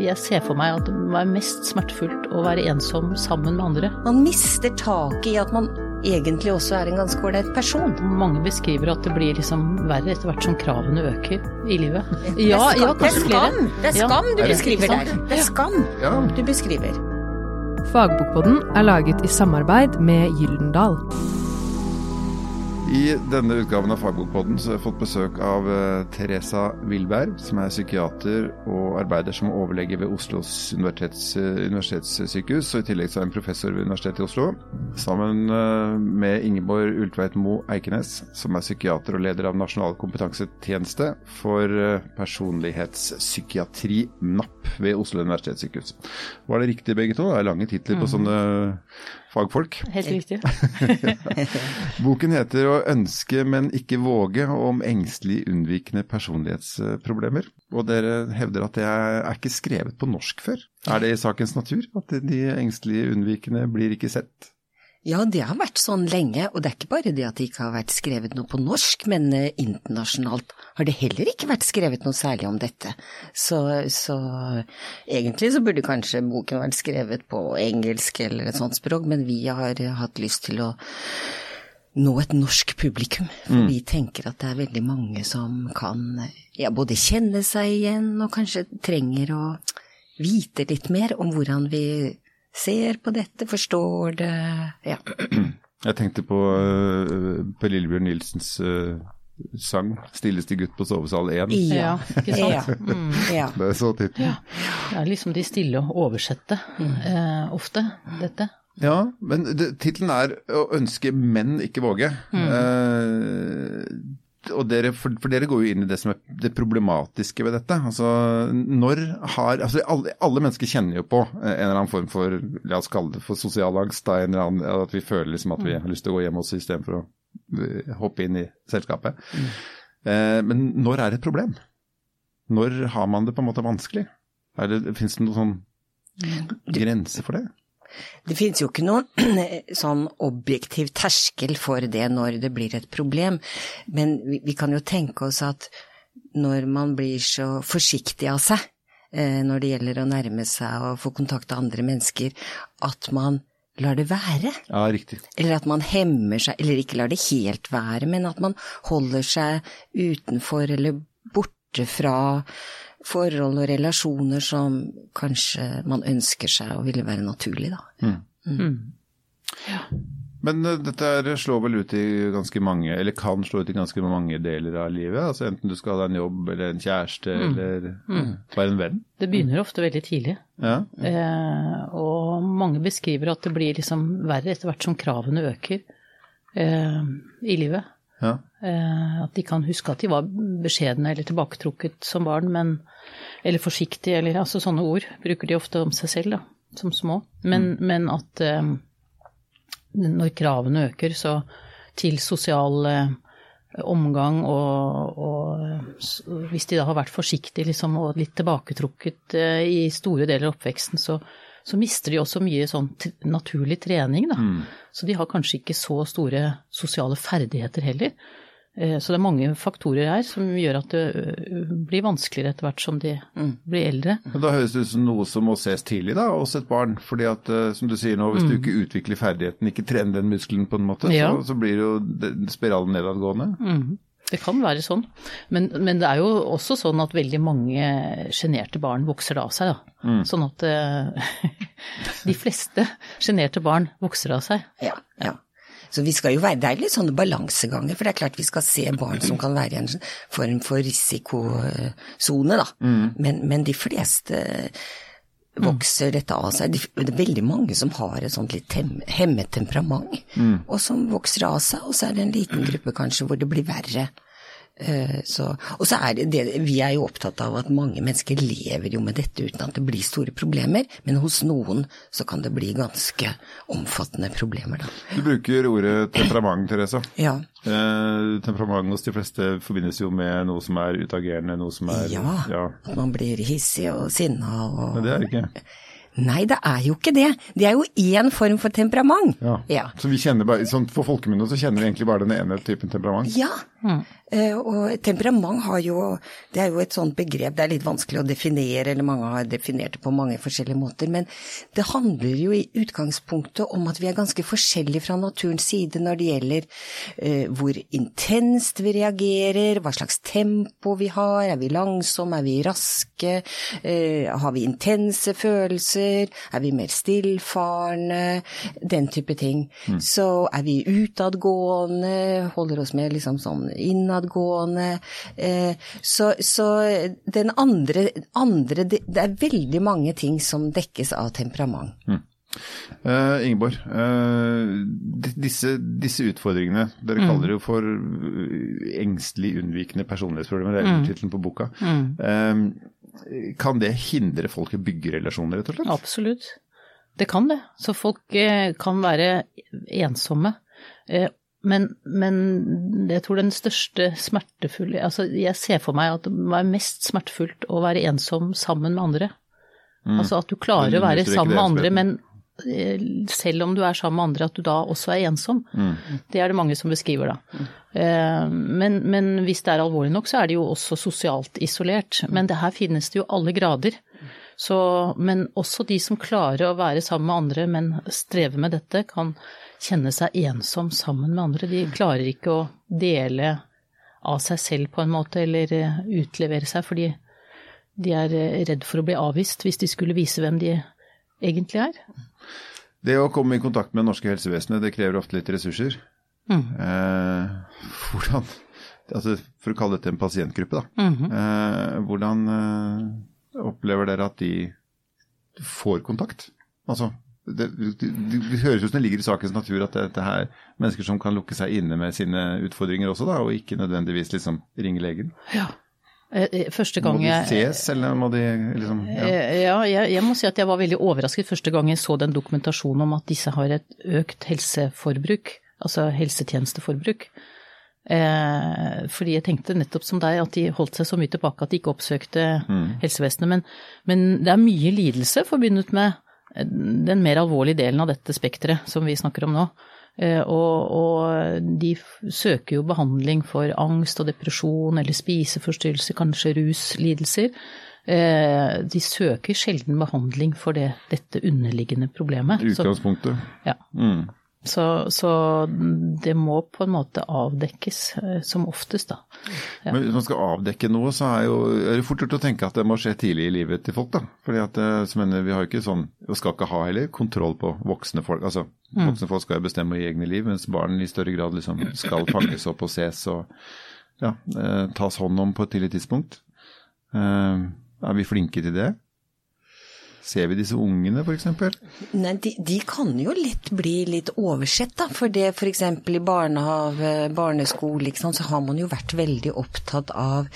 jeg ser for meg at det må være mest smertefullt å være ensom sammen med andre. Man mister taket i at man egentlig også er en ganske ålreit person. Mange beskriver at det blir liksom verre etter hvert som kravene øker i livet. er skam, det er skam, det er skam du Er beskriver der. Det er skam du beskriver. Fagbokboden er laget i samarbeid med Gyldendal. I denne utgaven av Fagbokpodden så har jeg fått besøk av eh, Teresa Wilberg, som er psykiater og arbeider som overlege ved Oslos universitets, eh, universitetssykehus. Og i tillegg så er hun professor ved Universitetet i Oslo. Sammen eh, med Ingeborg Ultveit Moe Eikenes, som er psykiater og leder av Nasjonal kompetansetjeneste for eh, personlighetspsykiatri, NAP, ved Oslo universitetssykehus. Var det riktig begge to? Det er lange titler på sånne fagfolk. Helt riktig. Boken heter 'Å ønske, men ikke våge', om engstelig unnvikende personlighetsproblemer. Og dere hevder at det er ikke skrevet på norsk før. Er det i sakens natur at de engstelige unnvikende blir ikke sett? Ja, det har vært sånn lenge, og det er ikke bare det at det ikke har vært skrevet noe på norsk, men eh, internasjonalt har det heller ikke vært skrevet noe særlig om dette. Så, så egentlig så burde kanskje boken vært skrevet på engelsk eller et sånt språk, men vi har hatt lyst til å nå et norsk publikum. For vi tenker at det er veldig mange som kan ja, både kjenne seg igjen og kanskje trenger å vite litt mer om hvordan vi ser på dette, forstår det Ja. Jeg tenkte på uh, Per Lillebjørn Nilsens eh, sang 'Stilleste gutt på sovesal 1'. Ja, ikke sant? Ja. ja. Det er så tittelen. Det er liksom de stille å oversette eh, ofte, dette. Ja, men tittelen er 'Å ønske, men ikke våge'. Eh, og dere, for, for dere går jo inn i det som er det problematiske ved dette. Altså, når har, altså alle, alle mennesker kjenner jo på eh, en eller annen form for la oss kalle det for sosial angst. En eller annen, at vi føler liksom at vi har lyst til å gå hjem også istedenfor å eh, hoppe inn i selskapet. Eh, men når er det et problem? Når har man det på en måte vanskelig? Er det, Fins det noen sånn grense for det? Det finnes jo ikke noen sånn objektiv terskel for det når det blir et problem, men vi, vi kan jo tenke oss at når man blir så forsiktig av seg eh, når det gjelder å nærme seg og få kontakt med andre mennesker, at man lar det være. Ja, riktig. Eller at man hemmer seg, eller ikke lar det helt være, men at man holder seg utenfor eller borte fra forhold og relasjoner som kanskje man ønsker seg og ville være naturlig, da. Men eh, dette slår vel ut i ganske mange, eller kan slå ut i ganske mange deler av livet? altså Enten du skal ha en jobb eller en kjæreste eller bare en venn? Det begynner ofte veldig tidlig. Ja. Eh, og mange beskriver at det blir liksom verre etter hvert som kravene øker eh, i livet. Ja. Eh, at de kan huske at de var beskjedne eller tilbaketrukket som barn, men, eller forsiktige, eller altså sånne ord bruker de ofte om seg selv, da, som små. Men, men at um, når kravene øker, så til sosial eh, omgang og, og hvis de da har vært forsiktige liksom, og litt tilbaketrukket i store deler av oppveksten, så, så mister de også mye sånn t naturlig trening, da. Så de har kanskje ikke så store sosiale ferdigheter heller. Eh, Så det er mange faktorer her som gjør at det blir vanskeligere etter hvert som de blir eldre. Men Da høres det ut som noe som må ses tidlig da, hos et barn. fordi at, som du sier nå, hvis du ikke utvikler ferdigheten, ikke trener den muskelen på en måte, Ja. så, så blir jo spiralen nedadgående. Mhm. Det kan være sånn. Men, men det er jo også sånn at veldig mange sjenerte barn vokser det av seg, da. Sånn at eh, de fleste sjenerte barn vokser det av seg. Ja, ja. Så vi skal jo være, det er litt sånne balanseganger, for det er klart vi skal se barn som kan være i en form for risikosone, da. Men, men de fleste vokser dette av seg. Det er veldig mange som har et sånt litt hemmet temperament, og som vokser av seg, og så er det en liten gruppe kanskje hvor det blir verre. Eh, Så, og så er det, det Vi er jo opptatt av at mange mennesker lever jo med dette uten at det blir store problemer, men hos noen så kan det bli ganske omfattende problemer, da. Du bruker ordet temperament, Teresa. Ja. Eh, temperament hos de fleste forbindes jo med noe som er utagerende, noe som er Ja. ja. At man blir hissig og sinna og Men det er det ikke. Nei, det er jo ikke det. Det er jo én form for temperament. Ja. Ja. Så vi kjenner bare, sånn For folkemunne så kjenner vi egentlig bare den ene typen temperament. Ja, Eh, Og temperament har jo Det er jo et sånt begrep, det er litt vanskelig å definere, eller mange har definert det på mange forskjellige måter, men det handler jo i utgangspunktet om at vi er ganske forskjellige fra naturens side når det gjelder eh, hvor intenst vi reagerer, hva slags tempo vi har, er vi langsomme, er vi raske, eh, har vi intense følelser, er vi mer stillfarende, den type ting. Så er vi utadgående, holder oss med liksom sånn innadgående. Eh, så, så den andre, andre det, er veldig mange ting som dekkes av temperament. Eh, Ingeborg, uh, disse, disse utfordringene, dere Mm. kaller det jo for engstelig unnvikende personlighetsproblemer, det er Mm. tittelen på boka. Eh, kan det hindre folk i å bygge relasjoner, rett og slett? Absolutt. Det kan det. Så folk kan være ensomme. Men, men jeg tror den største smertefulle Altså, jeg ser for meg at det var mest smertefullt å være ensom sammen med andre. Altså at du klarer å være sammen med andre, men eh, selv om du er sammen med andre, at du da også er ensom. Det er det mange som beskriver, da. Eh, Men, men hvis det er alvorlig nok, så er det jo også sosialt isolert. Men det her finnes det jo alle grader. Så, men også de som klarer å være sammen med andre, men strever med dette, kan kjenne seg ensom sammen med andre. De klarer ikke å dele av seg selv på en måte, eller eh, utlevere seg, fordi de er eh, redd for å bli avvist hvis de skulle vise hvem de egentlig er. Det å komme i kontakt med det norske helsevesenet, det krever ofte litt ressurser. Mm. Eh, hvordan, altså for å kalle dette en pasientgruppe, da. Mhm. eh, hvordan eh, opplever dere at de får kontakt? Altså, det, det, det, høres ut som det ligger i sakens natur at dette her mennesker som kan lukke seg inne med sine utfordringer også, da, og ikke nødvendigvis liksom ringe legen. Ja. første gang jeg... Må de ses, eller må de liksom ja. Eh, Ja, jeg, jeg må si at jeg var veldig overrasket første gang jeg så den dokumentasjonen om at disse har et økt helseforbruk, altså helsetjenesteforbruk. Eh, fordi jeg tenkte nettopp som deg at de holdt seg så mye tilbake at de ikke oppsøkte helsevesenet. Men, men det er mye lidelse forbundet med eh, den mer alvorlige delen av dette spekteret som vi snakker om nå. Eh, og, og de søker jo behandling for angst og depresjon eller spiseforstyrrelser, kanskje ruslidelser. Eh, de søker sjelden behandling for det, dette underliggende problemet. Så, Utgangspunktet. ja. Mm. Så, så det må på en måte avdekkes, eh, som oftest, da. Ja. Men hvis man skal avdekke noe, så er, jo, er det fort gjort å tenke at det må skje tidlig i livet til folk. da. Fordi at, eh, mener, Vi har ikke sånn, og skal ikke ha heller, kontroll på voksne folk. altså Voksne folk skal jo bestemme i egne liv, mens barn i større grad liksom skal fanges opp og ses og ja, eh, tas hånd om på et tidlig tidspunkt. Er vi flinke til det? Ser vi disse ungene, f.eks.? Nei, de, de kan jo lett bli litt oversett, da. For det f.eks. i barnehage, barneskole, så har man jo vært veldig opptatt av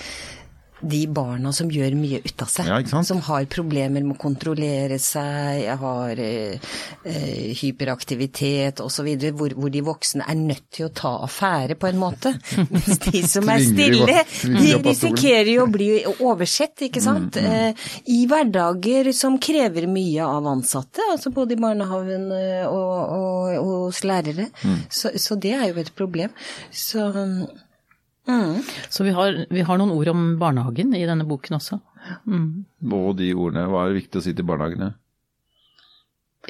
de barna som gjør mye ut av seg. Ja? Som har problemer med å kontrollere seg, har eh, eh, hyperaktivitet osv. Hvor, hvor de voksne er nødt til å ta affære på en måte. Mens de som er stille, de risikerer jo å bli oversett, ikke sant. Eh, I hverdager som krever mye av ansatte, altså både i barnehagen eh, og, og, og hos lærere. Så, så det er jo et problem. Så mm. Så vi har, vi har noen ord om barnehagen i denne boken også. Mm. Og de ordene, hva er det viktig å si til barnehagene?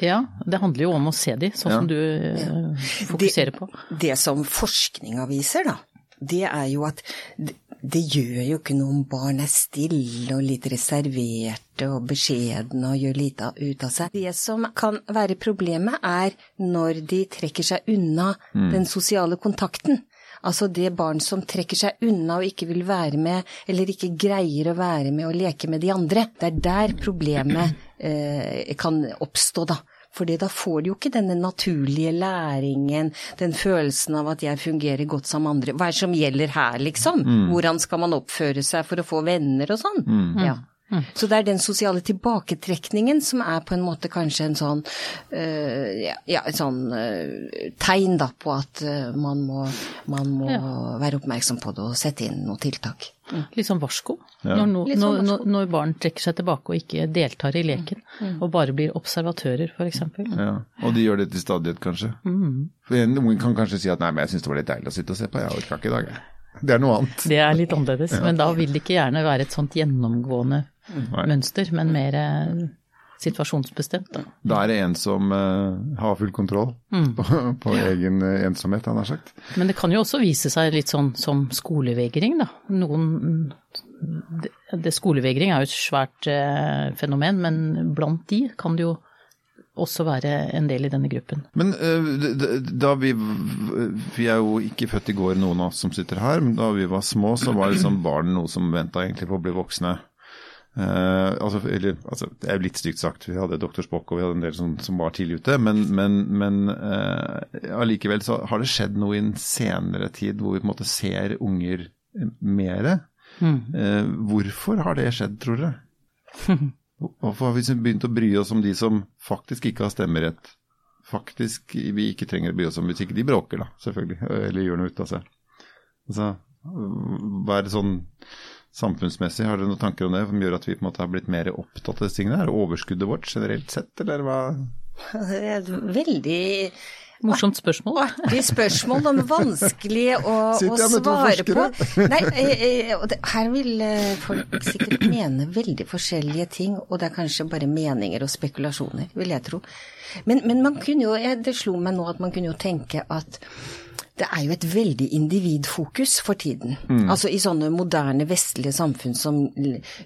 Ja, det handler jo om å se de, sånn Ja. som du eh, fokuserer på. Det som forskninga viser, da, det er jo at det, det gjør jo ikke noe om barn er stille og litt reserverte og beskjedne og gjør lite ut av seg. Det som kan være problemet, er når de trekker seg unna den sosiale kontakten. Altså det barn som trekker seg unna og ikke vil være med, eller ikke greier å være med og leke med de andre. Det er der problemet eh, kan oppstå, da. Fordi da får de jo ikke denne naturlige læringen, den følelsen av at jeg fungerer godt sammen med andre. Hva er det som gjelder her, liksom? Hvordan skal man oppføre seg for å få venner og sånn? Ja. Så det er den sosiale tilbaketrekningen som er på en måte kanskje en sånn uh, ja, ja, et sånn uh, tegn da på at uh, man må, man må være oppmerksom på det og sette inn noen tiltak. Litt sånn varsko. Ja. Når, no, Litt sånn varsko. når, når barn trekker seg tilbake og ikke deltar i leken, og bare blir observatører, f.eks. Ja, Og de gjør det til stadighet, kanskje. For En unge kan kanskje si at nei, men jeg syns det var litt deilig å sitte og se på, jeg orka ikke i dag. jeg». Det er noe annet. Det er litt annerledes. Men da vil det ikke gjerne være et sånt gjennomgående Nei. mønster, men mer eh, situasjonsbestemt. Da. Da er det en som uh, har full kontroll Mm. på, på egen eh, ensomhet, han har sagt. Men det kan jo også vise seg litt sånn som skolevegring, da. Noen det, det Skolevegring er jo et svært uh, fenomen, men blant de kan det jo også være en del i denne gruppen. Men da vi Vi er jo ikke født i går, noen av oss som sitter her. Men da vi var små, så var liksom barn noe som venta egentlig på å bli voksne. Eh, altså, eller, altså, det er jo litt stygt sagt, vi hadde Dr. Spock og vi hadde en del som, som var tidlig ute. Men, men, men uh, allikevel så har det skjedd noe i en senere tid hvor vi på en måte ser unger mere. Uh, hvorfor har det skjedd, tror dere? Hvorfor har vi begynt å bry oss om de som faktisk ikke har stemmerett? Faktisk vi ikke trenger å bry oss om hvis ikke de bråker, da, selvfølgelig. Eller gjør noe ut av seg. Altså, hva er det sånn samfunnsmessig, har dere noen tanker om det som gjør at vi på en måte har blitt mer opptatt av disse tingene? Er det overskuddet vårt generelt sett, eller hva? Det er et veldig Morsomt spørsmål. artig spørsmål, men vanskelig å, å svare på. Nei, eh, eh, her vil eh, folk sikkert mene veldig forskjellige ting, og det er kanskje bare meninger og spekulasjoner, vil jeg tro. Men, men man kunne jo, det slo meg nå at man kunne jo tenke at det er jo et veldig individfokus for tiden. Altså i sånne moderne vestlige samfunn som,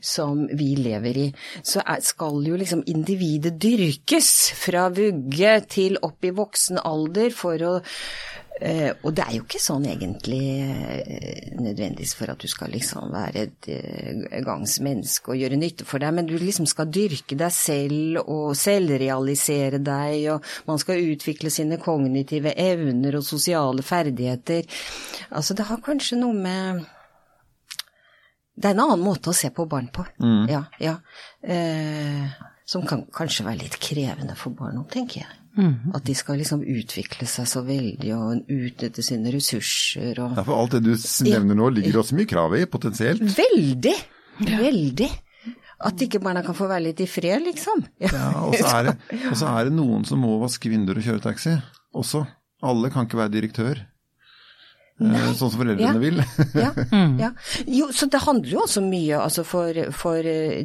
som vi lever i, så er, skal jo liksom individet dyrkes fra vugge til opp i voksen alder for å eh, Og det er jo ikke sånn egentlig eh, nødvendigvis for at du skal liksom være et eh, gangs menneske og gjøre nytte for deg, men du liksom skal dyrke deg selv og selvrealisere deg, og man skal utvikle sine kognitive evner og sosiale ferdigheter. Altså det har kanskje noe med det er en annen måte å se på barn på. Ja, ja. Eh, som kan kanskje være litt krevende for barn òg, tenker jeg. At de skal liksom utvikle seg så veldig og utnytte sine ressurser og Ja, for alt det du nevner nå ligger også mye krav i, potensielt. Veldig! Veldig! At ikke barna kan få være litt i fred, liksom. Ja, og så er, det- er det noen som må vaske vinduer og kjøre taxi også. Alle kan ikke være direktør. Eh, Sånn som foreldrene Ja. vil. Ja, ja. Jo, så det handler jo også mye altså for, for eh,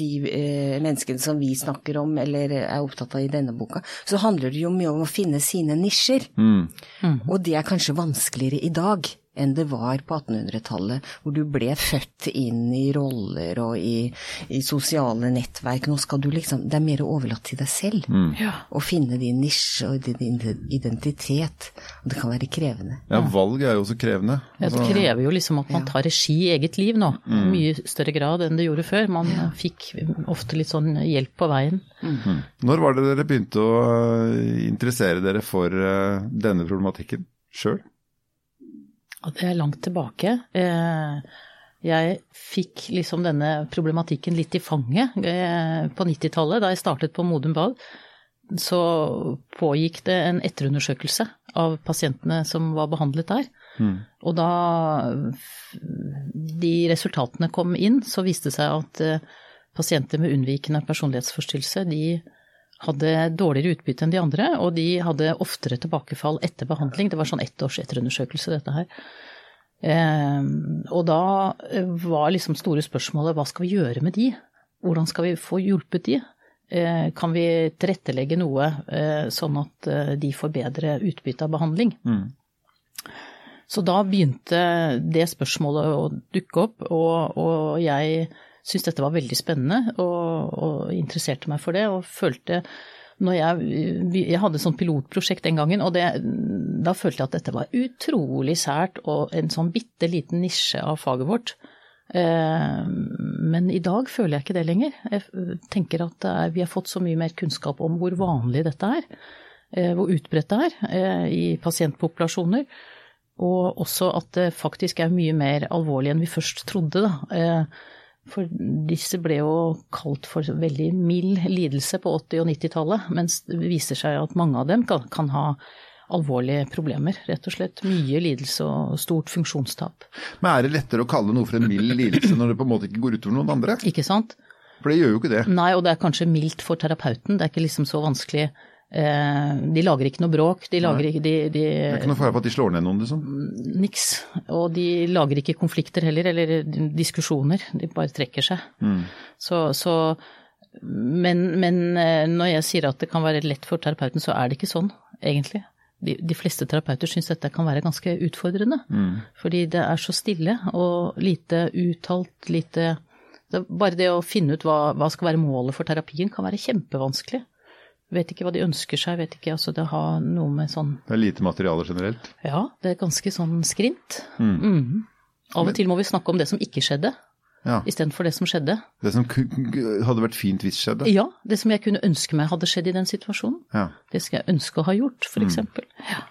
de eh, menneskene som vi snakker om, eller er opptatt av i denne boka, så handler det jo mye om å finne sine nisjer. Og det er kanskje vanskeligere i dag enn det var på 1800-tallet, hvor du ble født inn i roller og i, i sosiale nettverk. Nå skal du liksom Det er mer overlatt til deg selv mm. å finne din nisje og din identitet. Og det kan være krevende. Ja, valg er jo også krevende. Ja, det krever jo liksom at man tar regi i eget liv nå, i mye større grad enn det gjorde før. Man fikk ofte litt sånn hjelp på veien. Når var det dere begynte å interessere dere for eh, denne problematikken sjøl? Ja, det er langt tilbake. Eh, Jeg fikk liksom denne problematikken litt i fanget eh, på 90-tallet, da jeg startet på Modum Bad. Så pågikk det en etterundersøkelse av pasientene som var behandlet der. Og da de resultatene kom inn, så viste det seg at eh, pasienter med unnvikende personlighetsforstyrrelse, de hadde dårligere utbytte enn de andre, og de hadde oftere tilbakefall etter behandling. Det var sånn ett års etterundersøkelse, dette her. Eh, og da var liksom store spørsmålet hva skal vi gjøre med de? Hvordan skal vi få hjulpet de? Eh, kan vi tilrettelegge noe eh, sånn at de får bedre utbytte av behandling? Så da begynte det spørsmålet å dukke opp, og, og jeg syntes dette var veldig spennende og, og interesserte meg for det. Og følte når jeg, jeg hadde et sånt pilotprosjekt den gangen, og det, da følte jeg at dette var utrolig sært og en sånn bitte liten nisje av faget vårt. Eh, Men i dag føler jeg ikke det lenger. Jeg tenker at er, vi har fått så mye mer kunnskap om hvor vanlig dette er. eh, Hvor utbredt det er eh, i pasientpopulasjoner. Og også at det faktisk er mye mer alvorlig enn vi først trodde. Da. For disse ble jo kalt for veldig mild lidelse på 80- og 90-tallet, mens det viser seg at mange av dem kan, kan ha alvorlige problemer, rett og slett. Mye lidelse og stort funksjonstap. Men er det lettere å kalle noe for en mild lidelse når det på en måte ikke går utover noen andre? Ikke sant? For det gjør jo ikke det. Nei, og det er kanskje mildt for terapeuten. Det er ikke liksom så vanskelig de lager ikke noe bråk, de lager ikke de, de, Det er ikke noe fare på at de slår ned noen, liksom. Niks. Og de lager ikke konflikter heller, eller diskusjoner. De bare trekker seg. Mm. Så, så men, men eh, når jeg sier at det kan være lett for terapeuten, så er det ikke sånn, egentlig. De, de fleste terapeuter syns dette kan være ganske utfordrende. Mm. Fordi det er så stille og lite uttalt, lite det, Bare det å finne ut hva, hva skal være målet for terapien, kan være kjempevanskelig. Vet ikke hva de ønsker seg, vet ikke. Altså det har noe med sånn Det er lite materiale generelt. Ja, det er ganske sånn skrint. Mm. Mm. Av og til må vi snakke om det som ikke skjedde, Ja. istedenfor det som skjedde. Det som hadde vært fint hvis skjedde. Ja, det som jeg kunne ønske meg hadde skjedd i den situasjonen. Ja. Det skal jeg ønske å ha gjort, for eksempel. Ja.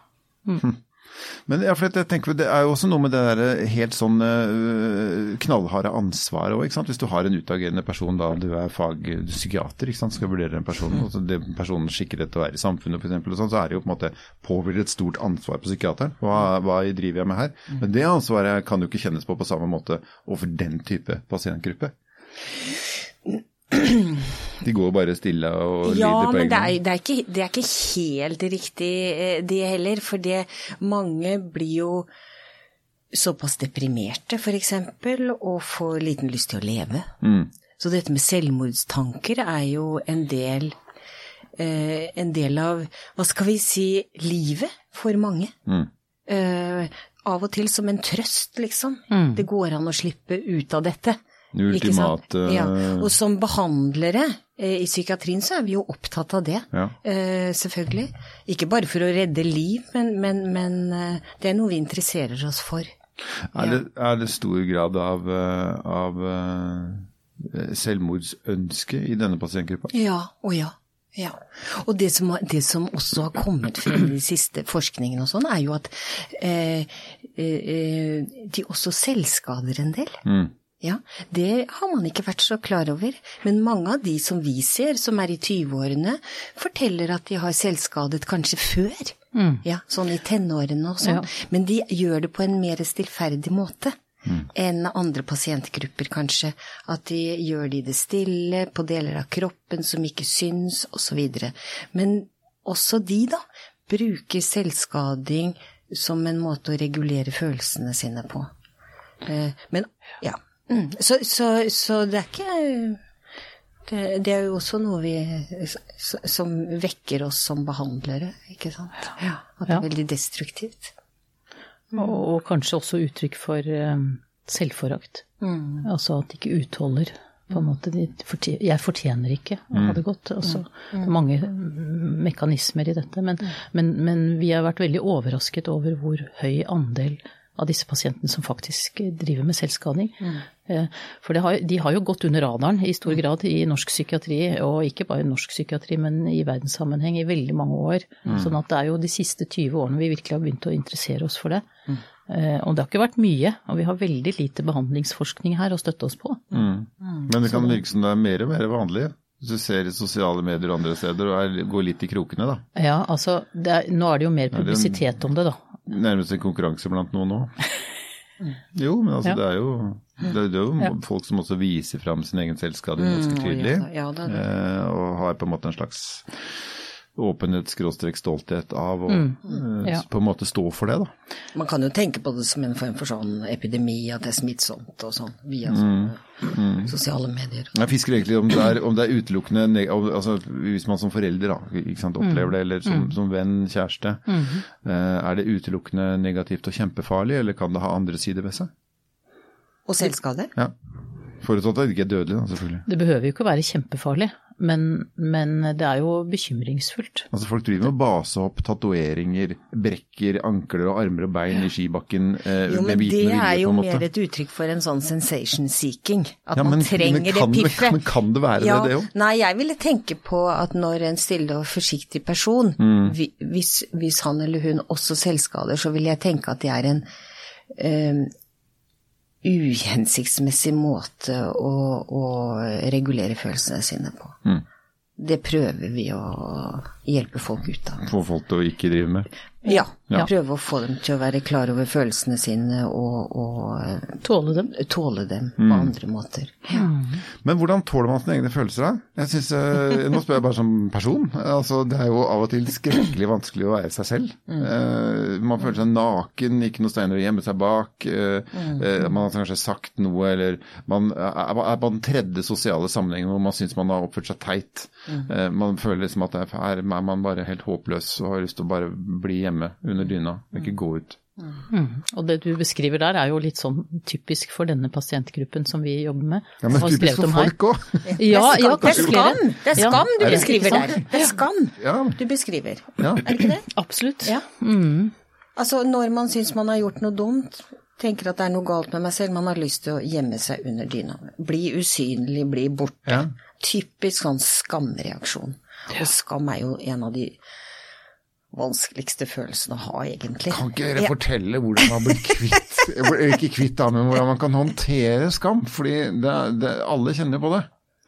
Men ja, for jeg tenker, det er jo også noe med det der helt sånn øh, knallharde ansvaret òg. Hvis du har en utagerende person, da du er fagpsykiater, skal vurdere den personen, og så det personens skikket til å være i samfunnet f.eks., sånn, så er det jo på en måte påhviler et stort ansvar på psykiateren. Hva, hva driver jeg med her? Men det ansvaret kan jo ikke kjennes på på samme måte overfor den type pasientgruppe. De går bare stille og Ja, lider på men egen det hånd. er, det, er ikke, det er ikke helt riktig eh, det heller, for det, mange blir jo såpass deprimerte, for eksempel, og får liten lyst til å leve. Mm. Så dette med selvmordstanker er jo en del eh, en del av, hva skal vi si, livet for mange. Mm. Eh, av og til som en trøst, liksom. Mm. Det går an å slippe ut av dette. Den ultimate Ja. Og som behandlere eh, i psykiatrien så er vi jo opptatt av det. Ja. Eh, selvfølgelig. Ikke bare for å redde liv, men, men, men eh, det er noe vi interesserer oss for. Er det, er det stor grad av, eh, av eh, selvmordsønske i denne pasientgruppa? Ja, og ja. Ja. Og det som, det som også har kommet frem i de siste forskningene og sånn, er jo at eh, eh, de også selvskader en del. Mm. Ja, det har man ikke vært så klar over. Men mange av de som vi ser, som er i 20-årene, forteller at de har selvskadet kanskje før. Ja, sånn i tenårene og sånn. Ja. Men de gjør det på en mer stillferdig måte. Enn andre pasientgrupper, kanskje. At de gjør det i det stille, på deler av kroppen som ikke syns, osv. Men også de, da, bruker selvskading som en måte å regulere følelsene sine på. Eh, Men ja. Mm. Så, så, så det er ikke det, det er jo også noe vi som vekker oss som behandlere, ikke sant. Ja, at det Ja. er veldig destruktivt. Og, og kanskje også uttrykk for um, selvforakt. Altså at de ikke utholder på en måte, de fortje- Jeg fortjener ikke å ha det godt. Altså, det er mange mm, mekanismer i dette. Men, men, men vi har vært veldig overrasket over hvor høy andel av disse pasientene som faktisk driver med selvskading. Mm. For det har, de har jo gått under radaren i stor grad i norsk psykiatri, og ikke bare i norsk psykiatri, men i verdenssammenheng i veldig mange år. Sånn at det er jo de siste 20 årene vi virkelig har begynt å interessere oss for det. Mm. Og det har ikke vært mye, og vi har veldig lite behandlingsforskning her å støtte oss på. Men det kan virke som det er mer og mer vanlig. Hvis du ser i sosiale medier og andre steder og er, går litt i krokene, da. Ja, altså, det er, nå er det jo mer er- publisitet om det, da. Nærmest en konkurranse blant noen nå. Jo, men altså Ja. det er jo, det er, jo Ja. folk som også viser fram sin egen selvskading ganske Mm, tydelig. ja da, det. eh, og har på en måte en slags åpenhet, skråstrek stolthet av å Mm. eh, Ja. på en måte stå for det, da. Man kan jo tenke på det som en form for sånn epidemi, at det er smittsomt og sånn, via Mm. mm. sosiale medier. Jeg fisker egentlig om det er, om det er utelukkende altså, Hvis man som forelder da, ikke sant, opplever det, eller som, som venn, kjæreste, eh, er det utelukkende negativt og kjempefarlig, eller kan det ha andre sider ved seg? Og selvskade? Ja. Forutsatt at det ikke er dødelig, da, selvfølgelig. Det behøver jo ikke å være kjempefarlig, men, men det er jo bekymringsfullt. Altså Folk driver med basehopp, tatoveringer, brekker ankler og armer og bein i skibakken eh, Jo, med men det er jo mer et uttrykk for en sånn sensation seeking. At Ja, man trenger men kan det det- piffet. men kan det være det, ja, det også? Nei, jeg ville tenke på at når en stille og forsiktig person, Mm. hvis, hvis han eller hun også selvskader, så vil jeg tenke at det er en eh, uhensiktsmessig måte å, å regulere følelsene sine på. Mm. Det prøver vi å hjelpe folk ut av. Få folk til å ikke drive med. Ja, Ja. prøve å få dem til å være klar over følelsene sine og, og eh, Tåle dem. tåle dem på andre måter. Men hvordan tåler man sine egne følelser, da? Jeg synes, eh, Nå spør jeg bare som person. Altså, det er jo av og til skrekkelig vanskelig å være seg selv. Mm. man føler seg naken, ikke noe steiner å gjemme seg bak. eh, eh, man har kanskje sagt noe, eller man er på den tredje sosiale sammenhengen hvor man syns man har oppført seg teit. Mm. man føler liksom at det er, er man bare helt håpløs og har lyst til å bare bli hjemme under dyna, og ikke gå ut. Og det du beskriver der er jo litt sånn typisk for denne pasientgruppen som vi jobber med. Ja, Men typisk for folk òg! Ja, ja, det er skam, det er skam du Er beskriver der. Det er skam du beskriver. Ja. Er det ikke det? Absolutt. Ja. Altså når man syns man har gjort noe dumt, tenker at det er noe galt med meg selv, man har lyst til å gjemme seg under dyna. Bli usynlig, bli borte. Ja. Typisk sånn skamreaksjon. Og skam er jo en av de vanskeligste følelsene å ha, egentlig. Kan ikke dere fortelle hvordan man blir kvitt Ikke kvitt, da, men hvordan man kan håndtere skam? Fordi det, det, alle kjenner på det.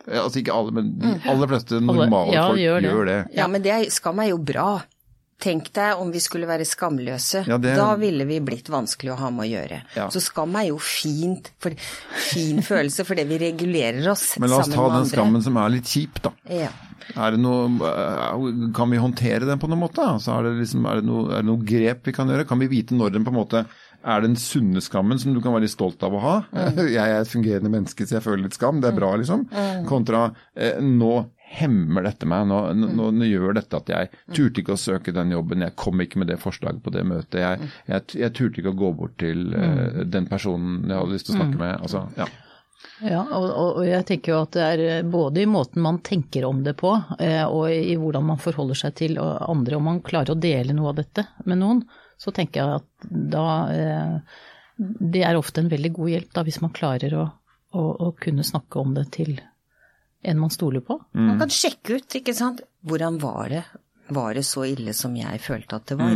Altså ikke alle, men de aller fleste normale ja, folk gjør gjør det. det. Ja, men det er, skam er jo bra. Tenk deg om vi skulle være skamløse. Ja, det- Da ville vi blitt vanskelig å ha med å gjøre. Ja. Så skam er jo fint, for, fin følelse fordi vi regulerer oss sammen med andre. Men la oss ta den skammen som er litt kjip, da. Ja. Er det noe, eh, kan vi håndtere den på noen måte? Altså, er, det liksom, er, det noe, er det noe grep vi kan gjøre? Kan vi vite når den på en måte er den sunne skammen som du kan være litt stolt av å ha? Jeg er et fungerende menneske, så jeg føler litt skam. Det er bra, liksom. Kontra eh, nå hemmer dette meg. Nå, nå, nå gjør dette at jeg turte ikke å søke den jobben. Jeg kom ikke med det forslaget på det møtet. Jeg, jeg, jeg turte ikke å gå bort til uh, den personen jeg hadde lyst til å snakke med. Altså, ja. Ja, og, og jeg tenker jo at det er eh, både i måten man tenker om det på, eh, og i hvordan man forholder seg til andre, om man klarer å dele noe av dette med noen, så tenker jeg at da Det er ofte en veldig god hjelp, da, hvis man klarer å, å, å kunne snakke om det til en man stoler på. Man kan sjekke ut, ikke sant. Hvordan var det? Var det så ille som jeg følte at det var?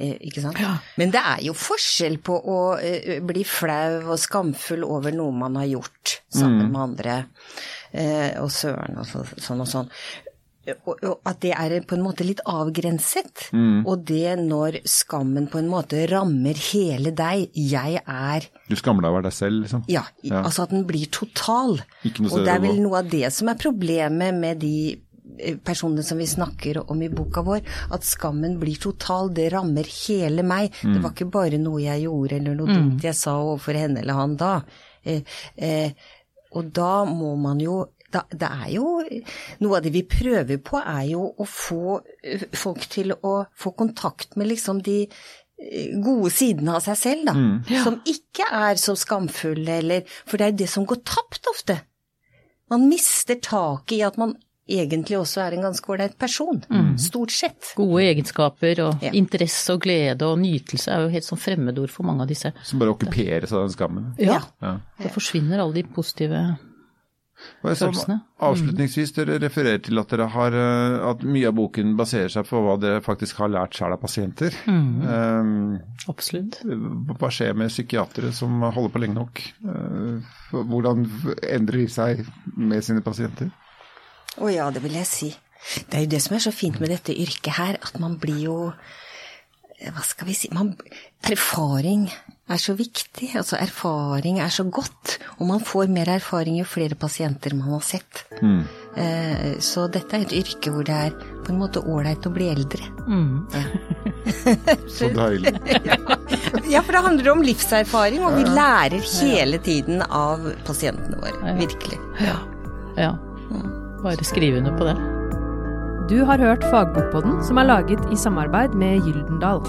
Eh, ikke sant? Men det er jo forskjell på å eh, bli flau og skamfull over noe man har gjort sammen med andre, eh, og søren og så, sånn og sånn. At det er på en måte litt avgrenset. Og det når skammen på en måte rammer hele deg. Jeg er Du skammer deg over deg selv, liksom? ja, Ja. altså at den blir total. Og det er vel noe av det som er problemet med de eh, personene som vi snakker om i boka vår, at skammen blir total. Det rammer hele meg. Det var ikke bare noe jeg gjorde eller noe dumt jeg sa overfor henne eller han da. Eh, eh, og da må man jo det er jo Noe av det vi prøver på, er jo å få eh, folk til å få kontakt med liksom de eh, gode sidene av seg selv, da. Som ikke er så skamfulle, eller For det er jo det som går tapt ofte. Man mister taket i at man egentlig også er en ganske ålreit person. Stort sett. Gode egenskaper og Ja. interesse og glede og nytelse er jo helt sånn fremmedord for mange av disse. Som bare okkuperes av den skammen. Ja, Ja. Da forsvinner alle de positive Og. Avslutningsvis, dere refererer til at, dere har, eh, at mye av boken baserer seg på hva dere faktisk har lært selv av pasienter. Eh, Absolutt. hva skjer med psykiatere som holder på lenge nok? Eh, hvordan endrer de seg med sine pasienter? Å ja, det vil jeg si. Det er jo det som er så fint med dette yrket her, at man blir jo Hva skal vi si man, Erfaring er så viktig. Altså erfaring er så godt. Og man får mer erfaring jo flere pasienter man har sett. Mm. så dette er et yrke hvor det er på en måte ålreit å bli eldre. Så deilig. Ja, for det handler om livserfaring, og vi lærer hele tiden av pasientene våre. Virkelig. Ja. Bare skrive under på det. Du har hørt Fagbokpodden, som er laget i samarbeid med Gyldendal.